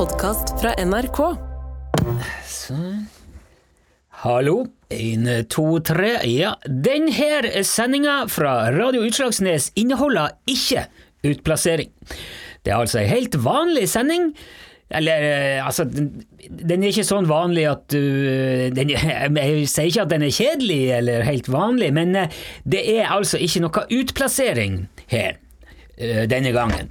podkast fra NRK. Hallo, en, to, tre, ja. Denne sendinga fra Radio Utslagsnes inneholder ikke utplassering. Det er altså ei helt vanlig sending. Eller, eh, altså, den, er ikke sånn vanlig at du den, Jeg sier ikke at den er kjedelig eller helt vanlig, men eh, det er altså ikke noe utplassering her eh, denne gangen.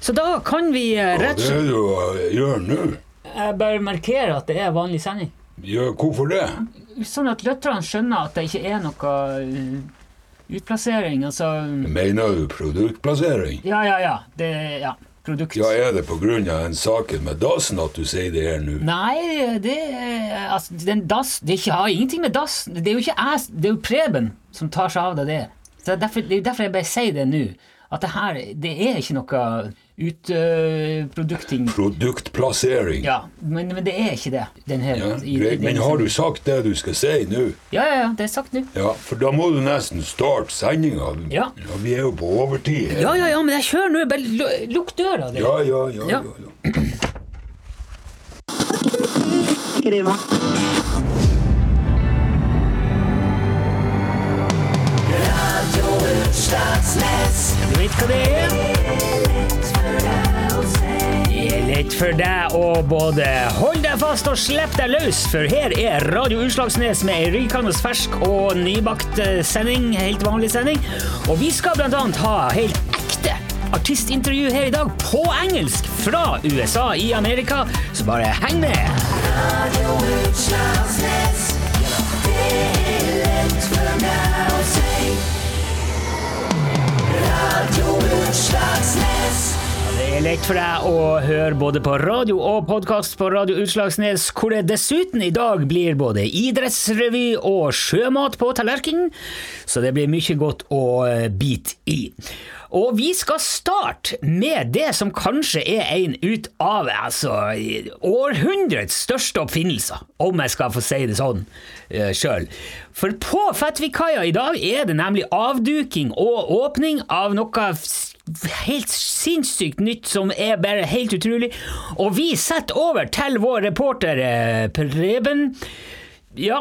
Så da kan vi eh, rett og slett det du gjør nå? Jeg bare markerer at det er vanlig sending. Ja, hvorfor det? Sånn at lytterne skjønner at det ikke er noe utplassering. Altså Mener du produktplassering? Ja, ja, ja. Det, ja. Produkt. Ja, er det av den saken med dassen at du sier det her nå? Nei, det altså, den dass Det ikke, har ingenting med dass Det er jo ikke jeg, det er jo Preben som tar seg av det. Så er derfor, det er derfor jeg bare sier det nå. At det her Det er ikke noe utproduktting. Produktplassering. ja, men, men det er ikke det. Den her, Ja, i- i den Men har du sagt det du skal si nå? Ja, ja, ja. Det er sagt nå. Ja, for da må du nesten starte sendinga. Ja. Vi er jo på overtid her. Ja, ja, ja, men jeg kjører nå. Bare lukk døra. Ja, ja, ja. Ja. ja, ja. Du vet hva det er? Det er lett for deg å både holde deg fast og slippe deg løs, for her er Radio Utslagsnes med ei rykende fersk og nybakt eh, sending, helt vanlig sending. Og vi skal blant annet ha helt ekte artistintervju her i dag, på engelsk, fra USA i Amerika, så bare heng med! Radio er lett for deg å høre både på radio og podkast på Radio Utslagsnes, hvor det dessuten i dag blir både idrettsrevy og sjømat på tallerkenen, så det blir mye godt å bite i. Og vi skal starte med det som kanskje er en ut av altså, århundrets største oppfinnelser, om jeg skal få si det sånn uh, sjøl. For på Fettvikkaia i dag er det nemlig avduking og åpning av noe helt sinnssykt nytt som er bare helt utrolig. Og vi setter over til vår reporter eh, Preben. Ja,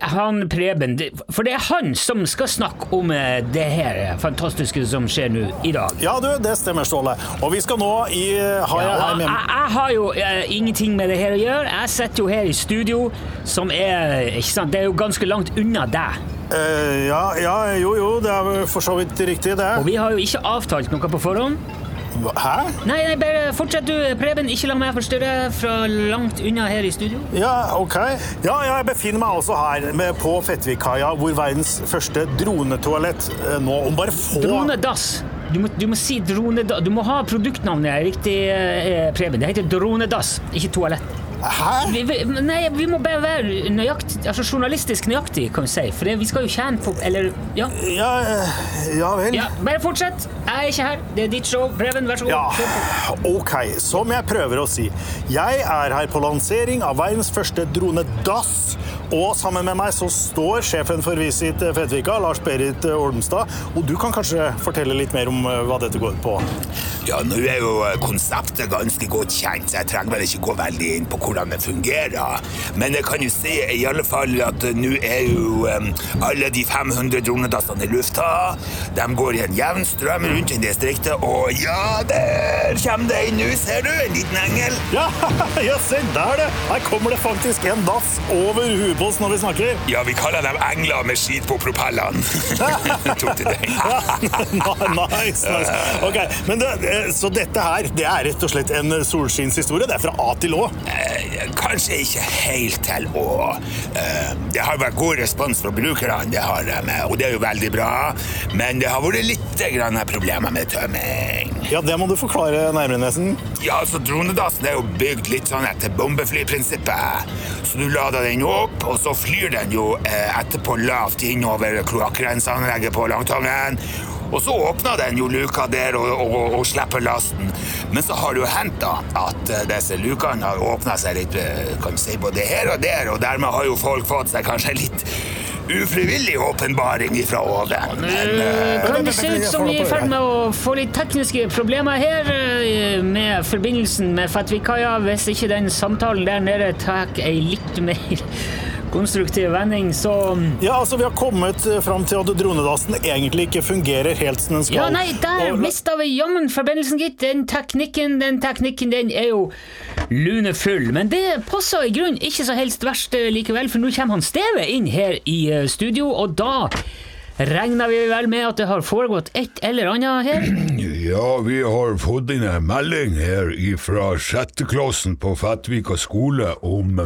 han Preben, for det er han som skal snakke om eh, det her fantastiske som skjer nå i dag. Ja, du, det stemmer, Ståle. Og vi skal nå i Har jeg her med jeg, har jo jeg, ingenting med det her å gjøre. Jeg sitter jo her i studio, som er ikke sant, Det er jo ganske langt unna deg. Uh, ja, ja, jo, jo, det er for så vidt riktig, det. Og vi har jo ikke avtalt noe på forhånd. Hæ? Nei, nei, bare fortsett du, Preben. Ikke la meg forstyrre fra langt unna her i studio. Ja, ok. Ja, jeg befinner meg også her med, på Fettvikkaia, hvor verdens første dronetoalett eh, nå om bare få Dronedass. Du må, du må si dronedass. Du må ha produktnavnet riktig, eh, Preben. Det heter dronedass, ikke toalett. Hæ? Vi, vi, nei, vi må bare være nøyaktig, altså journalistisk nøyaktig, kan vi si. For det, vi skal jo tjene på Eller, ja. Ja, eh, ja vel. ja. Bare fortsett. Jeg er ikke her. Det er ditt show. Preben, vær så god. Ja, ok. Som jeg prøver å si. Jeg er her på lansering av verdens første dronedass. Og sammen med meg så står sjefen for Visit Fedvika, Lars Berit Olmstad. Og du kan kanskje fortelle litt mer om eh, hva dette går på? Ja, nå er jo eh, konseptet ganske godt kjent, så jeg trenger vel ikke gå veldig inn på hvordan det fungerer. Men jeg kan jo si i alle fall at eh, nå er jo um, alle de 500 dronedassene i lufta. De går i en jevn strøm rundt i distriktet, og ja, der kommer det en nå, ser du, en liten engel. Ja, ja, se der det! Her kommer det faktisk en dass over huet på oss når vi snakker. Ja, vi kaller dem engler med skit på propellene. Tok du den? Ja, nice, nice. Ok, men det, eh, Så dette her, det er rett og slett en solskinnshistorie? Det er fra A til Å? Eh, Kanskje ikke helt til å eh, Det har vært god respons fra brukerne, det har de, og det er jo veldig bra. Men det har vært litt grann problemer med tømming. Ja, det må du forklare nærmere, nesten. Ja, altså Dronedassen er jo bygd litt sånn etter bombeflyprinsippet. Så du lader den opp, og så flyr den jo eh, etterpå lavt innover kloakkrenseanlegget på Langtangen. Og så åpner den jo luka der og, og, og slipper lasten. Men så har det jo hendt at eh, disse lukene har åpna seg litt eh, kan si, både her og der, og dermed har jo folk fått seg kanskje litt ufrivillig åpenbaring ifra Åge. Men eh, Kan det se ut som vi er i ferd med å få litt tekniske problemer her eh, med forbindelsen med Fetvikaia, hvis ikke den samtalen der nede tar ei litt mer konstruktiv vending, så Ja, altså Vi har kommet eh, fram til at dronedassen egentlig ikke fungerer helt som den skal. Ja, nei, der Og- mista vi jammen forbindelsen, gitt. Den teknikken, den teknikken, den er jo lunefull. Men det passer i grunnen ikke så helst verst eh, likevel, for nå kommer han Steve inn her i eh, studio, og da regner vi vel med at det har foregått et eller annet her? Ja, vi har fått inn en melding her fra sjetteklassen på Fettvika skole om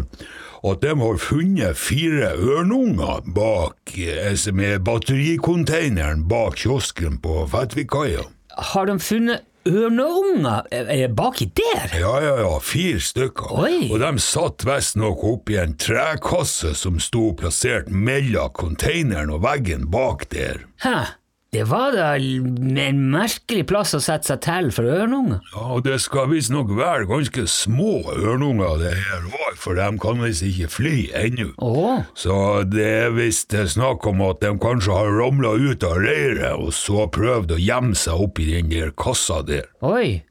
at de har funnet fire ørnunger bak batterikonteineren med battericontaineren bak kiosken på Fettvikkaia. Har de funnet ørneunger eh, baki der? Ja, ja, ja, fire stykker. Oi. Og de satt visstnok oppi en trekasse som sto plassert mellom konteineren og veggen bak der. Hæ? Det var da en merkelig plass å sette seg til for ørnunger. Ja, og det skal visstnok være ganske små ørnunger det her var, for de kan visst ikke fly ennå. Oh. Så det er visst snakk om at de kanskje har ramla ut av reiret og så prøvd å gjemme seg oppi den der kassa der. oi.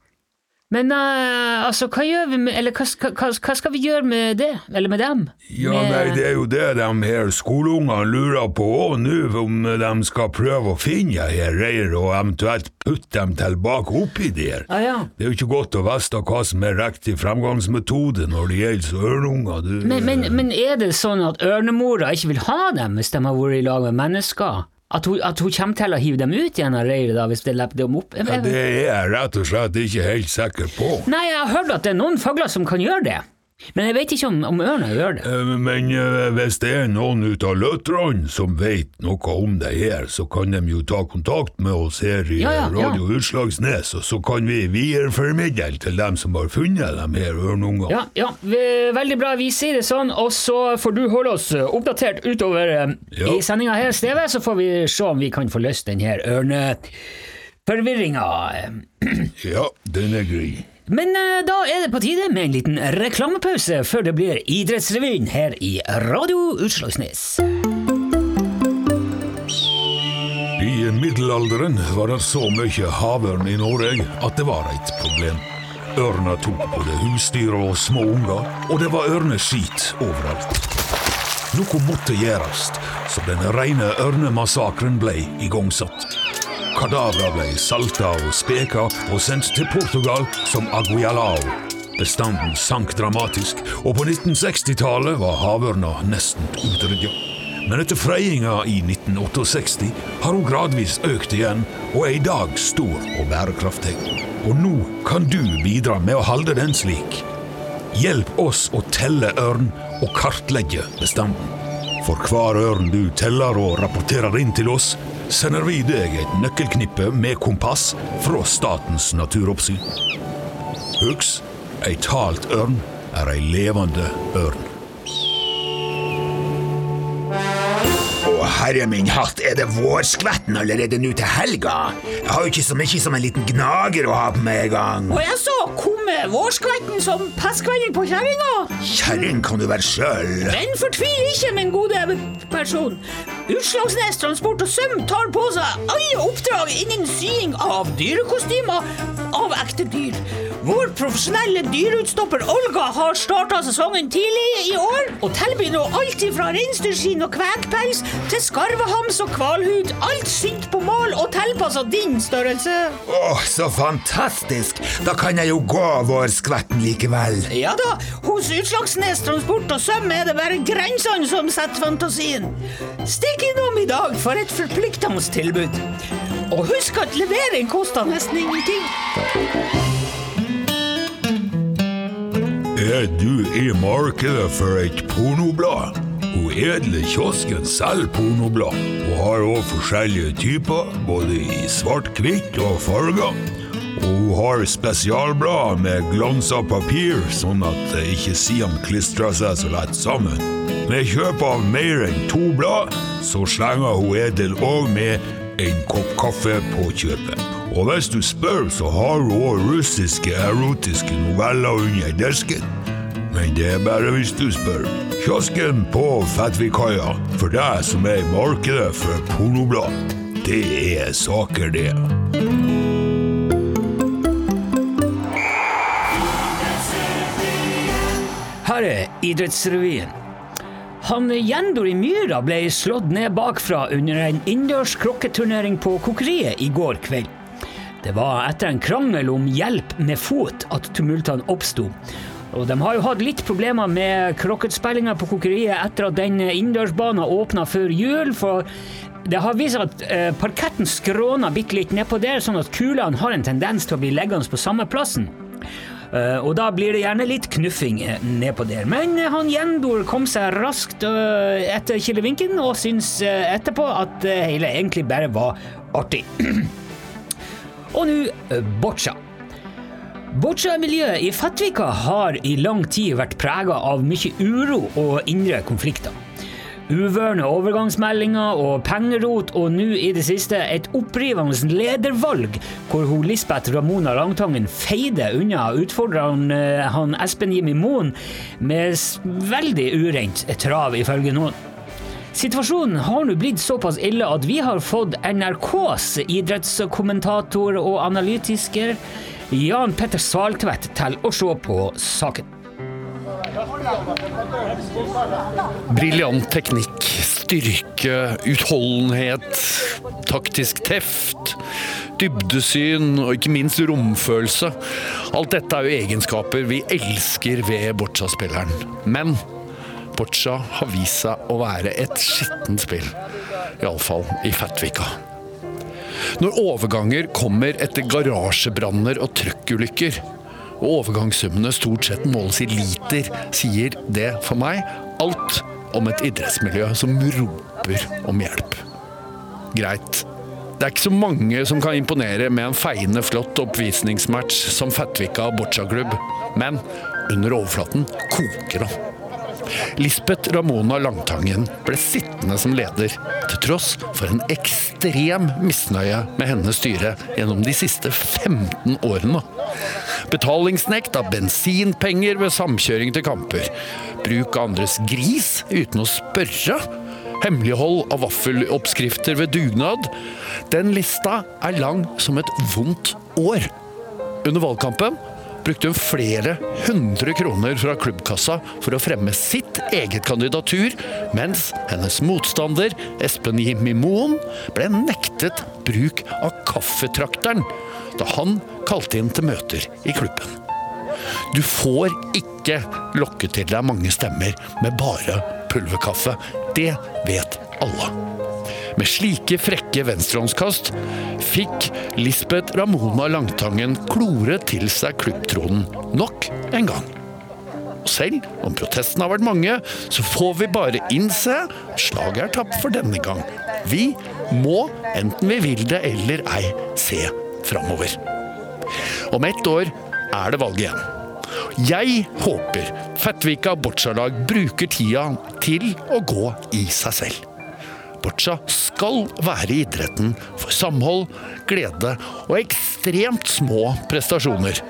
Men uh, altså, hva gjør vi med Eller hva, hva, hva skal vi gjøre med det? Eller med dem? Ja, med, nei, det er jo det de her skoleungene lurer på òg nå, om de skal prøve å finne her reiret og eventuelt putte dem tilbake oppi der. Ah, ja. Det er jo ikke godt å vite hva som er riktig fremgangsmetode når det gjelder ørnunger. Men, men, men er det sånn at ørnemora ikke vil ha dem hvis de har vært i lag med mennesker? At hun, at hun kommer til å hive dem ut igjen av reiret da, hvis det lepper dem opp? Ja, det er jeg rett og slett ikke helt sikker på. Nei, jeg har hørt at det er noen fugler som kan gjøre det. Men jeg vet ikke om, om ørna gjør det. Eh, Men eh, hvis det er noen ut av lytterne som vet noe om det her, så kan de jo ta kontakt med oss her i Ja, ja, Radio Radio Utslagsnes, og så kan vi videreformidle til dem som har funnet de her ørnungene. Ja, ja, veldig bra. Vi sier det sånn, og så får du holde oss oppdatert utover eh, Ja. i sendinga her, Steve, så får vi se om vi kan få løst den her ørneforvirringa. Ja, den er grei. Men eh, da er det på tide med en liten reklamepause før det blir Idrettsrevyen her i Radio Utslagsnes. I middelalderen var det så mye havørn i Norge at det var et problem. Ørna tok både husdyr og små unger, og det var ørneskit overalt. Noe måtte gjøres, så den rene ørnemassakren ble igangsatt. Kadavra ble salta og speka og sendt til Portugal som aguialao. Bestanden sank dramatisk, og på 1960-tallet var havørna nesten utrydda. Men etter freyinga i 1968 har hun gradvis økt igjen, og er i dag stor og bærekraftig. Og nå kan du bidra med å holde den slik. Hjelp oss å telle ørn og kartlegge bestanden. For hver ørn du teller og rapporterer inn til oss, sender vi deg et nøkkelknippe med kompass fra Statens naturoppsyn. Husk, ei talt ørn er ei levende ørn. Å, herre min hatt, er det vårskvetten allerede nå til helga? Jeg har jo ikke så mye som en liten gnager å ha på meg engang. Og jeg så kommer vårskvetten som pestkvelling på kjerringa. Kjerring kan du være sjøl. Den fortvil ikke, min gode person. Utslagsnes Transport og Søm tar på seg alle oppdrag innen sying av dyrekostymer av ekte dyr. Vår profesjonelle dyreutstopper Olga har starta sesongen tidlig i år og tilbyr nå alt fra reinsdyrskinn og kvegpels til skarvehams og hvalhud. Alt sydd på mål og tilpassa din størrelse. Å, så fantastisk! Da kan jeg jo gå vårskvetten likevel. Ja da, hos Utslagsnes Transport og Søm er det bare grensene som setter fantasien. Stikk innom i dag for et forpliktende tilbud. Og husk at levering koster nesten ingenting. Er du i markedet for et pornoblad? Hun edle kiosken selger pornoblad, og har også forskjellige typer, både i svart-hvitt og farger. Og hun har spesialblad med glansa papir, sånn at ikke sidene klistrer seg så lett sammen. Med kjøp av mer enn to blad, så slenger hun Edel òg med en kopp kaffe på kjøpet. Og hvis du spør, så har hun òg russiske erotiske noveller under desken. Men det er bare hvis du spør. Kiosken på Fettvikkaia, for deg som er i markedet for pornoblad. Det er saker, det. Her er Idrettsrevyen. Han Jendor i Myra ble slått ned bakfra under en innendørs krokketurnering på Kokeriet i går kveld. Det var etter en krangel om hjelp med fot at tumultene oppsto. Og de har jo hatt litt problemer med krokketspillinga på Kokeriet etter at den innendørsbanen åpna før jul, for det har vist seg at eh, parketten skråner bitte litt nedpå der, sånn at kulene har en tendens til å bli liggende på samme plassen. Eh, og da blir det gjerne litt knuffing eh, nedpå der. Men han Jendor kom seg raskt etter killevinken og syns etterpå at det hele egentlig bare var artig. og nå eh, boccia. Boccia-miljøet i Fettvika har i lang tid vært prega av mye uro og indre konflikter. Uvørne overgangsmeldinger og pengerot, og nå i det siste et opprivende ledervalg, hvor hun Lisbeth Ramona Langtangen feide unna utfordreren eh, han Espen Jimmy Moen med veldig urent trav, ifølge noen. Situasjonen har nå blitt såpass ille at vi har fått NRKs idrettskommentator og analytiker Jan Petter Saltvedt til å se på saken. Briljant teknikk, styrke, utholdenhet, taktisk teft, dybdesyn og ikke minst romfølelse. Alt dette er jo egenskaper vi elsker ved Boccia-spilleren. Men Boccia har vist seg å være et skittent spill. Iallfall i Fettvika. Når overganger kommer etter garasjebranner og trøkkulykker, og overgangssummene stort sett måles i liter, sier det for meg alt om et idrettsmiljø som roper om hjelp. Greit. Det er ikke så mange som kan imponere med en feiende flott oppvisningsmatch som Fettvika boccia-klubb, men under overflaten koker det. Lisbeth Ramona Langtangen ble sittende som leder, til tross for en ekstrem misnøye med hennes styre gjennom de siste 15 årene. Betalingsnekt av bensinpenger ved samkjøring til kamper. Bruk av andres gris uten å spørre. Hemmelighold av vaffeloppskrifter ved dugnad. Den lista er lang som et vondt år. Under valgkampen brukte hun flere hundre kroner fra klubbkassa for å fremme sitt eget kandidatur, mens hennes motstander, Espen Jimmy Moen, ble nektet bruk av kaffetrakteren da han kalte inn til møter i klubben. Du får ikke lokke til deg mange stemmer med bare pulverkaffe. Det vet alle. Med slike frekke venstrehåndskast fikk Lisbeth Ramona Langtangen klore til seg klubbtronen nok en gang. Og selv om protestene har vært mange, så får vi bare innse slaget er tapt for denne gang. Vi må, enten vi vil det eller ei, se framover. Om ett år er det valg igjen. Jeg håper Fettvika boccia-lag bruker tida til å gå i seg selv. Boccia skal være idretten for samhold, glede og ekstremt små prestasjoner.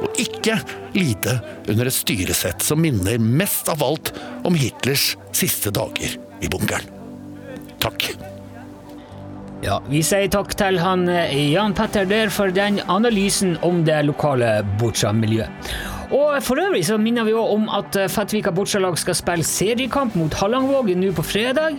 Og ikke lide under et styresett som minner mest av alt om Hitlers siste dager i bunkeren. Takk. Ja, Vi sier takk til han eh, Jan Petter der for den analysen om det lokale Boccia-miljøet. Og For øvrig så minner vi òg om at eh, Fettvika Boccia-lag skal spille seriekamp mot Hallandvågen nå på fredag.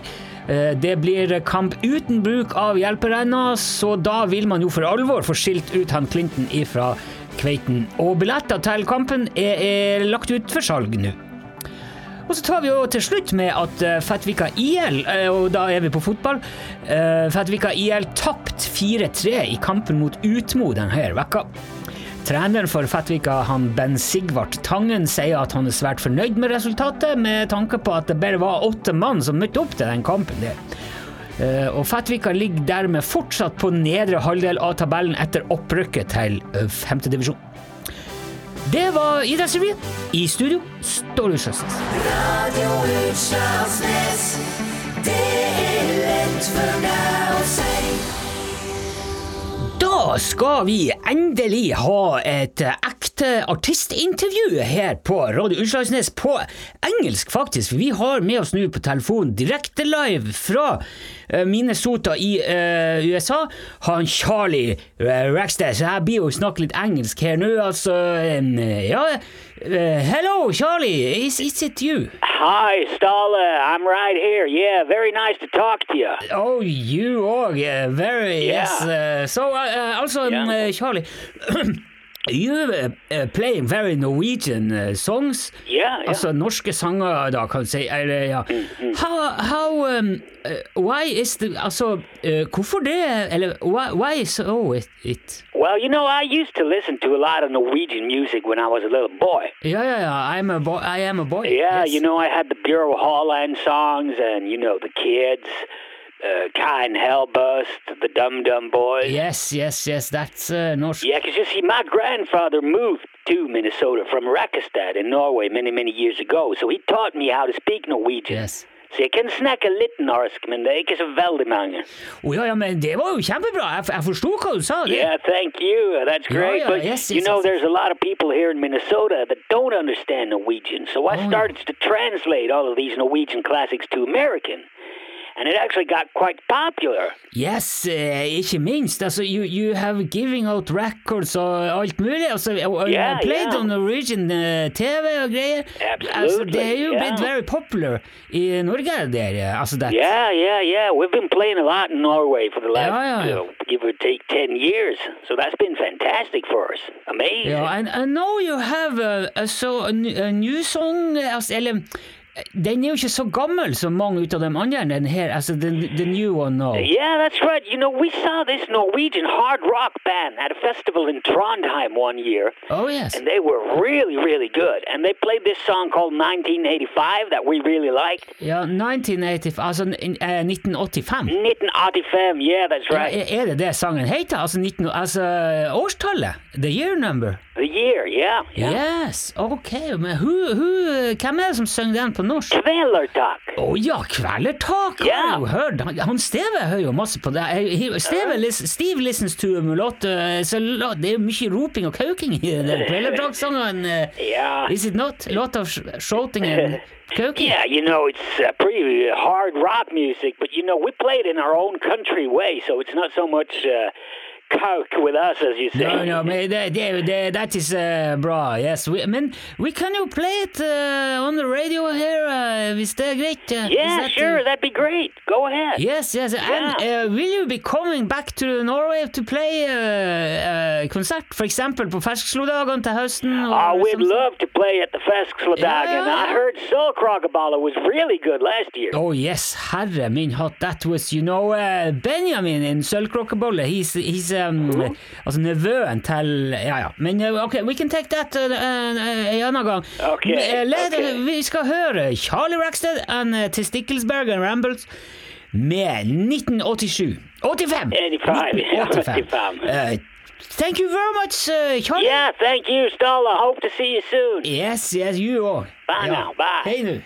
Eh, Det blir kamp uten bruk av hjelperenner, så da vil man jo for alvor få skilt ut han Clinton ifra Kveiten. Og billetter til kampen er, er lagt ut for salg nå. Og så tar vi jo til slutt med at eh, Fettvika IL, eh, og da er vi på fotball Fettvika IL tapt 4-3 i kampen mot Utmo denne vekka. Treneren for Fettvika, han Ben Sigvart Tangen, sier at han er svært fornøyd med resultatet, med tanke på at det bare var åtte mann som møtte opp til den kampen der. Eh, Og Fettvika ligger dermed fortsatt på nedre halvdel av tabellen etter opprykket til eh, femtedivisjon. Det var Idrettsrevyen. I studio står du Søsnes. Radio. Skal vi endelig ha et eh, ekte artistintervju her på Radio Utslagsnes, på engelsk faktisk. Vi har med oss nå på telefon direkte live fra eh, Minnesota i uh, USA, han Charlie uh, Rackstead. Så jeg blir jo snakke litt engelsk her nå, altså. ja, eh, hello, Charlie, is, is it you? Hi, Stala. I'm right here. Yeah, very nice to talk to you. Oh, you are Yeah, very Yeah. yes. Uh, so, uh, uh, also, um, Yeah. uh, Charlie, you uh, play very Norwegian uh, songs. Yeah, yeah. Altså norske sanger, da, kan du si. Eller, ja. How, how um, Why is the Altså, hvorfor det? Eller why, why so it, it? Well, you know, I used to listen to a lot of Norwegian music when I was a little boy. Ja, ja, ja. I'm a boy. I am a boy. Yeah, yes. you know, I had the Bureau Haaland songs and, you know, the kids, uh, Kai and Hellbust, the Dum Dum Boys. Yes, yes, yes. That's uh, Yeah, because you see, my grandfather moved to Minnesota from Rakkestad in Norway many, many years ago, so he taught me how to speak Norwegian. Yes. Så jeg kan snakke litt norsk, men det er ikke så veldig mange. Å, ja, ja, men det var jo kjempebra. Jeg, jeg forsto hva du sa. Det. Yeah, thank you. That's great. yeah, but yes, you know, yes. there's a lot of people here in Minnesota that don't understand Norwegian. So I Oh, started to translate all of these Norwegian classics to American. And it actually got quite popular. Yes, uh, ikke minst. Altså, you, you have giving out records og alt mulig. Altså, og, Yeah, played yeah. on Norwegian uh, TV og greier. Absolutely, Altså, det har jo yeah. blitt very popular i Norge, der. eh, Altså, that. Yeah, yeah, yeah. We've been playing a lot in Norway for the last, Yeah, yeah, you know, give or take 10 years. So that's been fantastic for us. Amazing. Ja, and I know you have a, a, so, a, a new song, eh, altså, eller eh, den er jo ikke så gammel som mange ut av de andre, den her, altså the, the new one now. Yeah, that's right. You know, we saw this Norwegian hard rock band at a festival in Trondheim one year. Oh, yes. and they were really, really good. And they played this song called 1985 that we really liked. Ja, 1985, altså uh, 1985. 1985, yeah, that's right. er er det det sangen heter? Altså, 19, altså årstallet? The year number? The year, yeah. yeah. Yes, ok, men who, who, hvem er det som synger den på norsk? Kvelertak. Å ja, Kvelertak har yeah. jeg jo hørt. Han, han Steve hører jo masse på det. Steve, Steve listens to lot, eh, så det er jo mye roping og kauking i den Kvelertak-sangen. Yeah. Is it not? A lot of sh- shouting and kauking? Yeah, you know, it's uh, pretty hard rock music, but you know, we play it in our own country way, so it's not so much uh, coke with us, as you say. No, no, det, det, that is uh, bra, yes. We, men we can jo play it uh, on the radio here, uh, hvis det er greit. uh, Yeah, that, uh, sure, that'd be great. Go ahead. Yes, yes. And uh, will you be coming back to Norway to play uh, uh, konsert, for eksempel på Ferskslo-dagene til høsten? Oh, we'd something? love to play at the Festksladag, Yeah, yeah, I heard Soul Krogabala was really good last year. Oh yes, herre min hatt. That was, you know, uh, Benjamin in Sølvkråkebolle. He's, he's um, altså nevøen til Ja, ja. Men uh, ok, we can take that uh, uh, en annen gang. Ok, Uh, let- okay. Vi skal høre Charlie Rackstead and uh, Testiklesberg and Rambles med 1987. 85! 85, 85. 85. Uh, thank you very much, Charlie. Yeah, thank you, Stala. Hope to see you soon. Yes, yes, you are. Bye now, bye. Hei nå.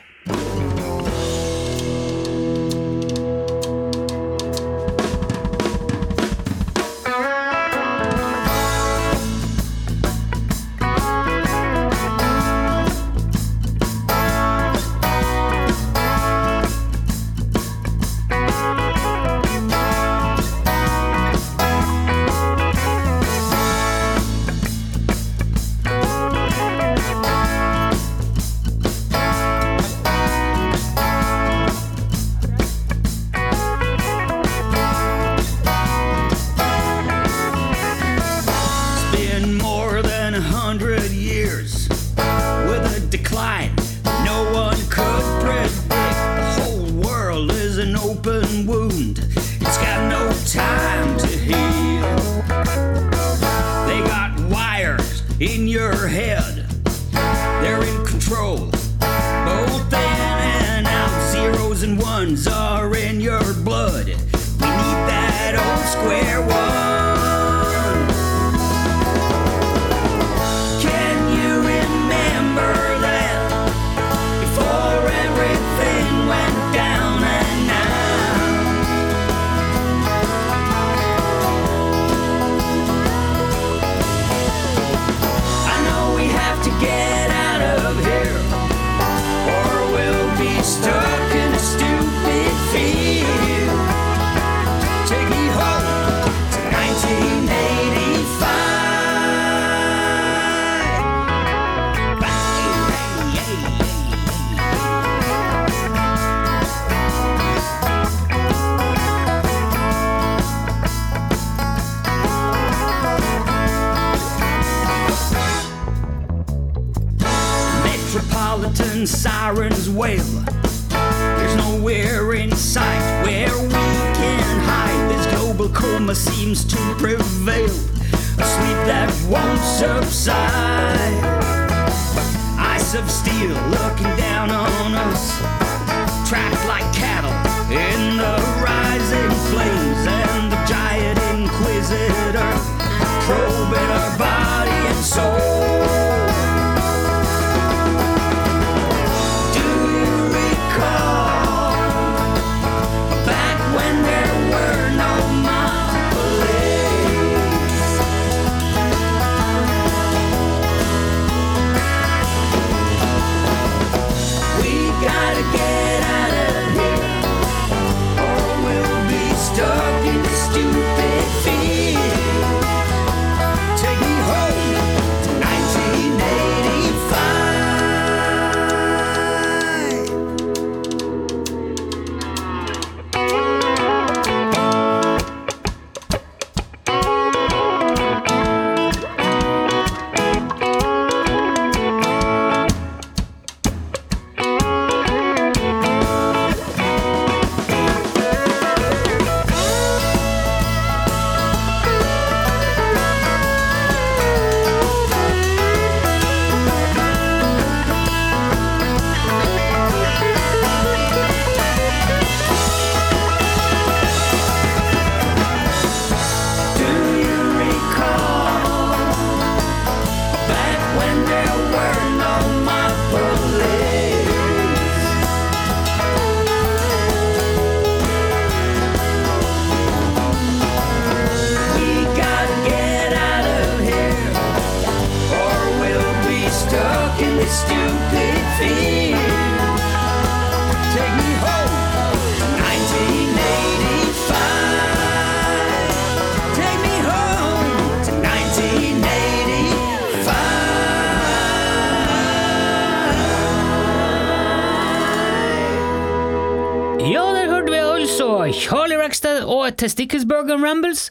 Testicklesburger Rambles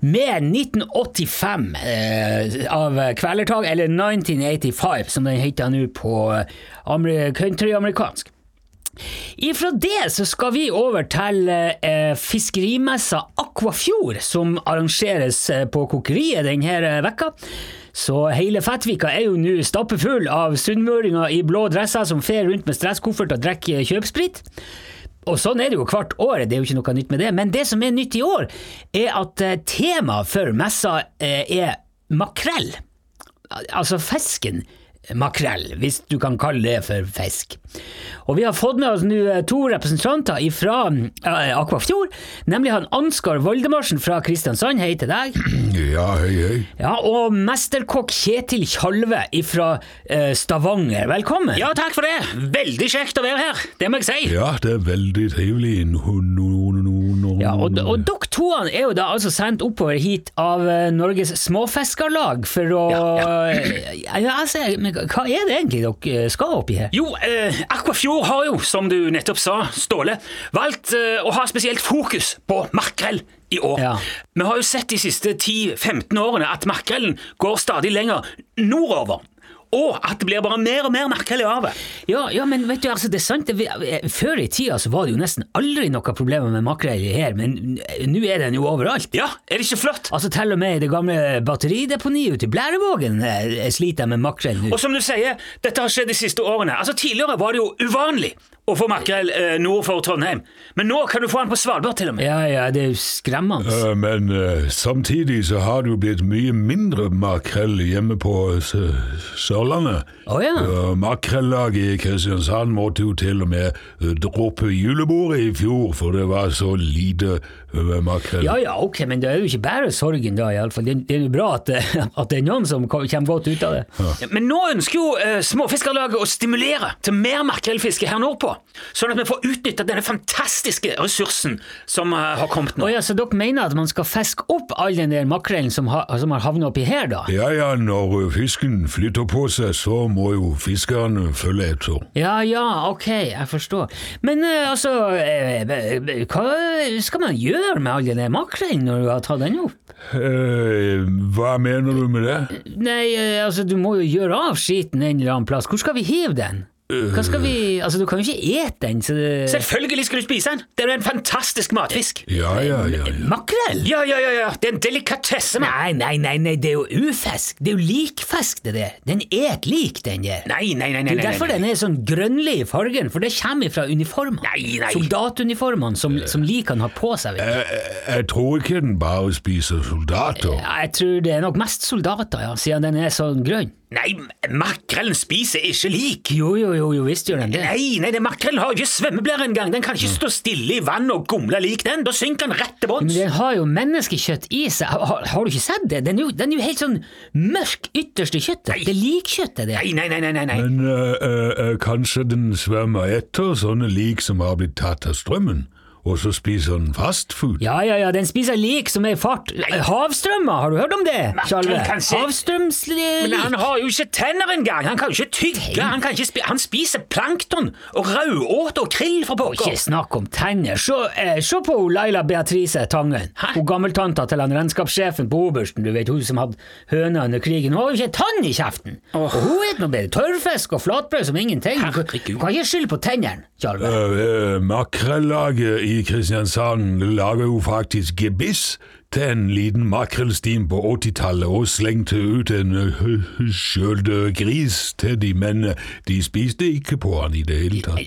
med 1985 eh, av Kvelertak, eller 1985 som den heter nå på amer country-amerikansk. Ifra det så skal vi over til eh, fiskerimessa Aquafjord, som arrangeres eh, på Kokeriet denne eh, vekka. Så hele Fettvika er jo nå stappefull av sunnmøringer i blå dresser som fer rundt med stresskoffert og drikker kjøpsprit. Og sånn er det jo hvert år, det er jo ikke noe nytt med det. Men det som er nytt i år, er at eh, temaet for messa eh, er makrell. Altså fisken makrell, hvis du kan kalle det for fisk. Og vi har fått med oss nå eh, to representanter fra Akvafjord, nemlig han Ansgar Voldemarsen fra Kristiansand, hei til deg. Ja, hei, hei. Ja, og mesterkokk Kjetil Tjalve fra uh, Stavanger, velkommen. Ja, takk for det. Veldig kjekt å være her, det må jeg si. Ja, det er veldig trivelig. No, no, no, no, no. Ja, og, og dere to er jo da altså sendt oppover hit av eh, Norges Småfiskarlag for å ja, altså, men Hva er det egentlig dere skal oppi her? Jo, eh, Aquafjord har jo, som du nettopp sa, Ståle, valgt eh, å ha spesielt fokus på makrell i år. Ja. Vi har jo sett de siste 10-15 årene at makrellen går stadig lenger nordover. Og at det blir bare mer og mer merkelig av det! Ja, ja, men vet du, altså, det er sant. Før i tida så var det jo nesten aldri noe problemer med makrell her, men nå er den jo overalt. Ja, er det ikke flott? Altså Til og med i det gamle batterideponiet ute i Blærevågen eh, sliter jeg med makrell nå. Og som du sier, dette har skjedd de siste årene. Altså Tidligere var det jo uvanlig å få makrell eh, nord for Trondheim, men nå kan du få den på Svalbard til og med. Ja, ja, det er jo skremmende. Eh, Men eh, samtidig så har det jo blitt mye mindre makrell hjemme på S- Sørlandet. Oh, ja. Uh, Makrellaget i Kristiansand måtte jo til og med eh, droppe julebordet i fjor, for det var så lite makrell. Ja, ja, ok, men det er jo ikke bare sorgen da, iallfall. Det, det er jo bra at, at det er noen som kommer godt ut av det. Men nå ønsker jo uh, Småfiskerlaget å stimulere til mer makrellfiske her nordpå, sånn at vi får utnytta denne fantastiske ressursen som uh, har kommet nå. Oh, ja, så dere mener at man skal fiske opp all den der makrellen som, har- som har havnet oppi her, da? Ja, ja, når uh, fisken flytter på seg, så må jo fiskerne følge etter. Ja, ja, ok, jeg forstår. Men uh, altså, eh, eh, hva skal man gjøre med all den makrellen når du har tatt den opp? Eh, hva mener du med det? Nei, eh, altså, du må jo gjøre av skiten en eller annen plass. Hvor skal vi hive den? Hva skal vi Altså, du kan jo ikke ete den, så det Selvfølgelig skal du spise den! Det er jo en fantastisk matfisk. Ja, ja, ja. ja. Makrell? Ja, ja, ja, ja. det er en delikatesse, Man. Nei, nei, nei, nei, det er jo ufisk. Det er jo likfisk, det der. Den er et lik, den der. Nei, nei, nei. Det nei, er nei, derfor den er sånn grønnlig i fargen, for det kommer fra uniformene. Nei, nei. Soldatuniformene som, som likene har på seg. Jeg, jeg tror ikke den bare spiser soldater. Jeg, jeg tror det er nok mest soldater, ja, siden den er sånn grønn. Nei, makrellen spiser ikke lik. Jo, jo, jo, jo visst gjør den det. Nei, nei, den makrellen har ikke svømmeblære engang. Den kan ikke stå stille i vann og gomle lik den. Da synker den rett til Men den har jo menneskekjøtt i seg. Har, har du ikke sett det? Den er, jo, den er jo helt sånn mørk ytterst i kjøttet. Det er likkjøttet, det. Nei, nei, nei, nei, nei, nei. Men øh, eh, eh, kanskje den svømmer etter sånne lik som har blitt tatt av strømmen, og så spiser han fastfood? Ja, ja, ja, den spiser lik som er i fart. Havstrømmer, har du hørt om det, Tjalve? kan se- Havstrømslik. Men han har jo ikke tenner engang! Han kan jo ikke tygge! Han, kan ikke spi han spiser plankton og rødåte og krill fra Ikke snakk om tenner. Se, eh, se på Laila Beatrice Tangen. Hæ? Hun gammeltanta til han regnskapssjefen på Obersten, du vet hun som hadde høna under krigen. Hun har jo ikke tann i kjeften! Og hun vet noe bedre. Tørrfisk og flatbrød som ingenting. Herregud. Du kan ikke skylde på tennene, Tjalve. Uh, Makrellaget i Kristiansand lager jo faktisk gebiss til en liten makrellstim på 80-tallet og slengte ut en skjøldød gris til de, men uh, de spiste ikke på han i det hele tatt.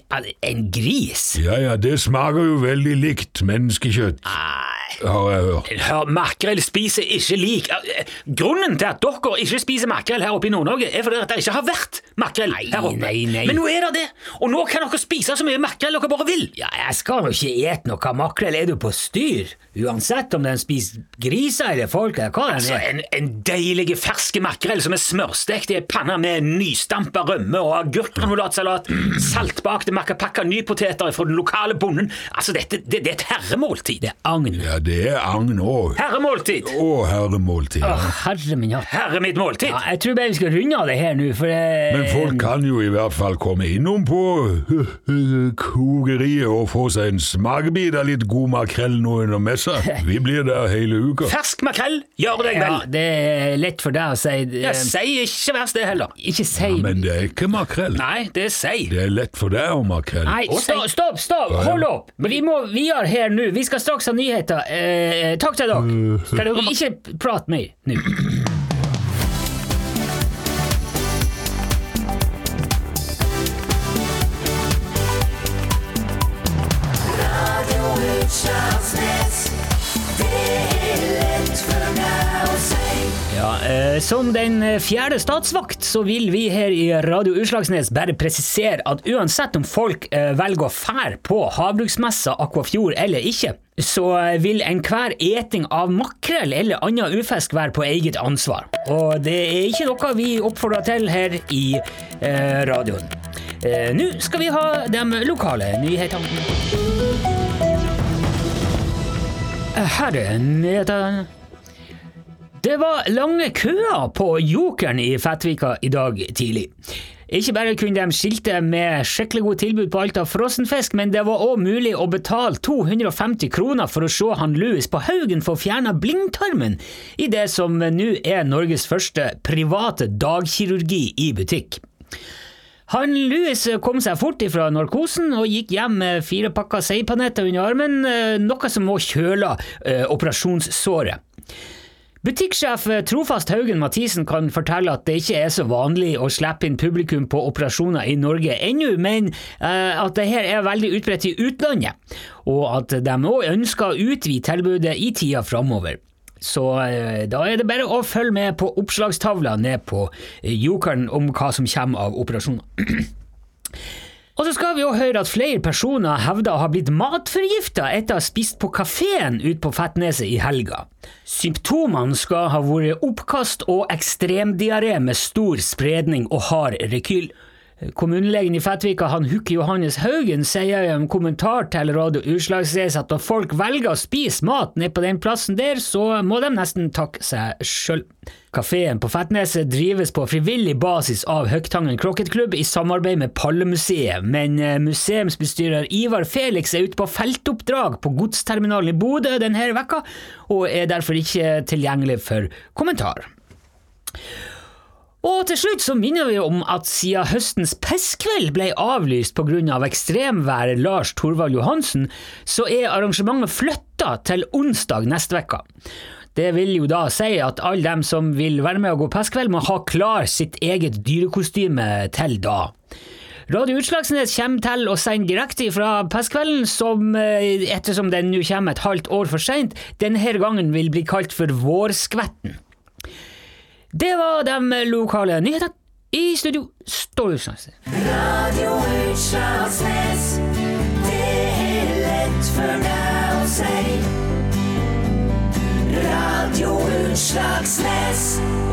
En- gris? Ja, ja, det smaker jo veldig likt menneskekjøtt, har jeg hørt. Hør, makrell spiser ikke lik. Eh, Grunnen til at dere ikke spiser makrell her oppe i Nord-Norge, er fordi at det ikke har vært makrell her oppe. nei, nei. Men nå er det det, og nå kan dere spise så mye makrell dere bare vil. Ja, jeg skal nå ikke ete noe makrell, er du på styr? Uansett om den spiser griser eller folk, eller hva Altså, en, en deilig ferske makrell som er smørstekt i ei panne med nystampa rømme og agurkgranulatsalat, saltbakte makkapakka nypoteter fra den lokale bonden. Altså, dette, det, det er et herremåltid. Det er agn. Ja, det er agn òg. Herremåltid! Å, herremåltid. Å, herre min hatt. Herre mitt måltid! Ja, jeg tror bare vi skal runde av det her nå, for det Men folk kan jo i hvert fall komme innom på kokeriet og få seg en smakebit av litt god makrell nå under messa. Vi blir der hele uka. Fersk makrell, gjør deg Ja, vel. det er lett for deg å si. Jeg sier ikke verst det heller. Ikke si Men det er ikke makrell. Nei, det er sei. Det er lett for deg å makrell. Nei, stopp, stopp! stopp. Hold opp! Vi må videre her nå. Vi skal straks ha nyheter. Eh, takk til dere. Skal dere ikke prate mer nå? Ja, eh, Som den eh, fjerde statsvakt så vil vi her i Radio Utslagsnes bare presisere at uansett om folk eh, velger å fære på havbruksmessa Akvafjord eller ikke, så vil enhver eting av makrell eller annen ufisk være på eget ansvar. Og det er ikke noe vi oppfordrer til her i radioen. Nå skal vi ha de lokale nyhetene. Er nyhetene. Det var lange køer på Jokeren i Fettvika i dag tidlig. Ikke bare kunne de skilte med skikkelig godt tilbud på alt av frossenfisk, men det var òg mulig å betale 250 kroner for å se han Louis på Haugen få fjerna blindtarmen i det som nå er Norges første private dagkirurgi i butikk. Han Louis kom seg fort ifra narkosen og gikk hjem med fire pakker seipanetter under armen, eh, noe som må kjøle eh, operasjonssåret. Butikksjef eh, Trofast Haugen Mathisen kan fortelle at det ikke er så vanlig å slippe inn publikum på operasjoner i Norge ennå, men uh, at det her er veldig utbredt i utlandet, og at de òg ønsker å utvide tilbudet i tida framover. Så uh, da er det bare å følge med på oppslagstavla ned på Jokeren om hva som kommer av operasjoner. Og så skal vi jo høre at flere personer hevder å ha blitt matforgifta etter å ha spist på kafeen ute på Fettneset i helga. Symptomene skal ha vært oppkast og ekstremdiaré med stor spredning og hard rekyl. Kommunelegen i Fettvika, han Hukke Johannes Haugen, sier i en kommentar til Radio Utslagsreise at når folk velger å spise mat nede på den plassen der, så må de nesten takke seg sjøl. Kafeen på Fettneset drives på frivillig basis av Høgtangen Krokketklubb i samarbeid med Pallemuseet, men eh, museumsbestyrer Ivar Felix er ute på feltoppdrag på godsterminalen i Bodø denne vekka, og er derfor ikke tilgjengelig for kommentar. Og til slutt så minner vi om at siden høstens pisskveld ble avlyst pga. ekstremværet Lars Torvald Johansen, så er arrangementet flytta til onsdag neste uke. Det vil jo da si at alle dem som vil være med og gå pisskveld, må ha klar sitt eget dyrekostyme til da. Radio Utslagsnes kommer til å sende direkte fra Pestkvelden, som eh, ettersom den nå kommer et halvt år for seint, denne gangen vil bli kalt for Vårskvetten. Det var de lokale nyhetene. I studio Utslagsnes. Radio Utslagsnes. Det er lett for deg å si. Radio Utslagsnes.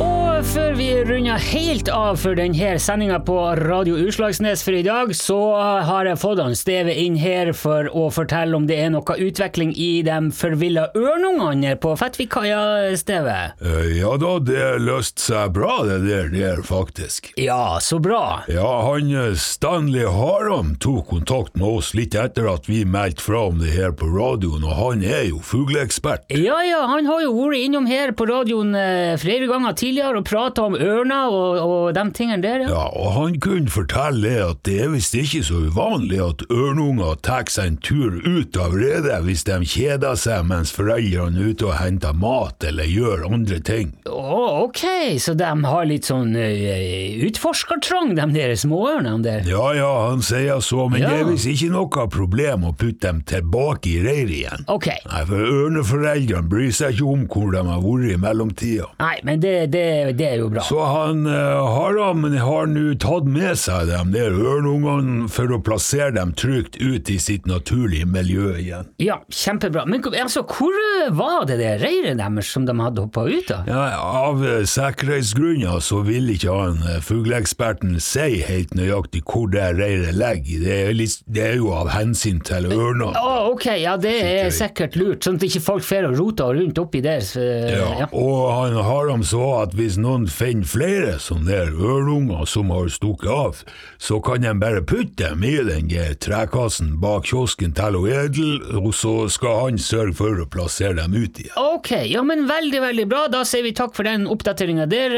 Og før vi runder helt av for denne sendinga på Radio Utslagsnes for i dag, så har jeg fått han Steve inn her for å fortelle om det er noe utvikling i de forvilla ørnungene på Fettvikkaia, Steve. Eh, Ja da, det løste seg bra det der, der faktisk. Ja, så bra. Ja, han eh, Stanley Haram tok kontakt med oss litt etter at vi meldte fra om det her på radioen, og han er jo fugleekspert. Ja, ja, han har jo vært innom her på radioen eh, flere ganger tidligere og prata om ørner og, og de tingene der, ja. Ja, og han kunne fortelle at det er visst ikke så uvanlig at ørnunger tar seg en tur ut av redet hvis de kjeder seg mens foreldrene er ute og henter mat eller gjør andre ting. Å, ok, så de har litt sånn uh, utforskertrang, de der småørnene der. Ja ja, han sier så, men Ja. det er visst ikke noe problem å putte dem tilbake i reiret igjen. Ok. Nei, for ørneforeldrene bryr seg ikke om hvor de har vært i mellomtida. Nei, men det, det, det er jo bra. Så han uh, Haram har nå tatt med seg de der ørnungene for å plassere dem trygt ut i sitt naturlige miljø igjen. Ja, kjempebra. Men altså, hvor eh, var det det reiret deres som de hadde hoppa ut av? Ja, av eh, sikkerhetsgrunner så vil ikke han eh, fugleeksperten si helt nøyaktig hvor det reiret ligger. Det er, litt, det er jo av hensyn til ørnene. Å, ok, ja, det er sikkert lurt, sånn at ikke folk drar og roter rundt oppi der. Så, Ja, ja. og han Haram så at hvis noen finner flere sånne der ørunger som har stukket av, så kan de bare putte dem i den trekassen bak kiosken til og Edel, og så skal han sørge for å plassere dem ut igjen. Ok, ja, men veldig, veldig bra. Da sier vi takk for den oppdateringa der,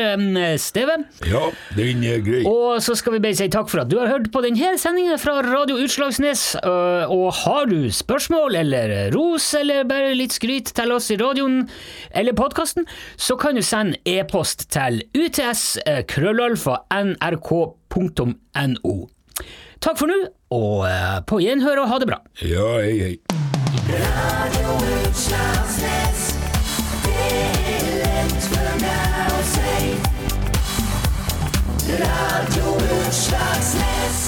Steve. Ja, den er grei. Og så skal vi bare si takk for at du har hørt på denne sendinga fra Radio Utslagsnes. Og har du spørsmål eller ros eller bare litt skryt til oss i radioen eller podkasten, så kan du sende e-post til uts.krøllalfa.nrk.no. Eh, Takk for nå, og eh, på gjenhør og ha det bra. Ja, hei, hei. Radio Utslagsnes. Det er lett for meg å si. Radio Utslagsnes.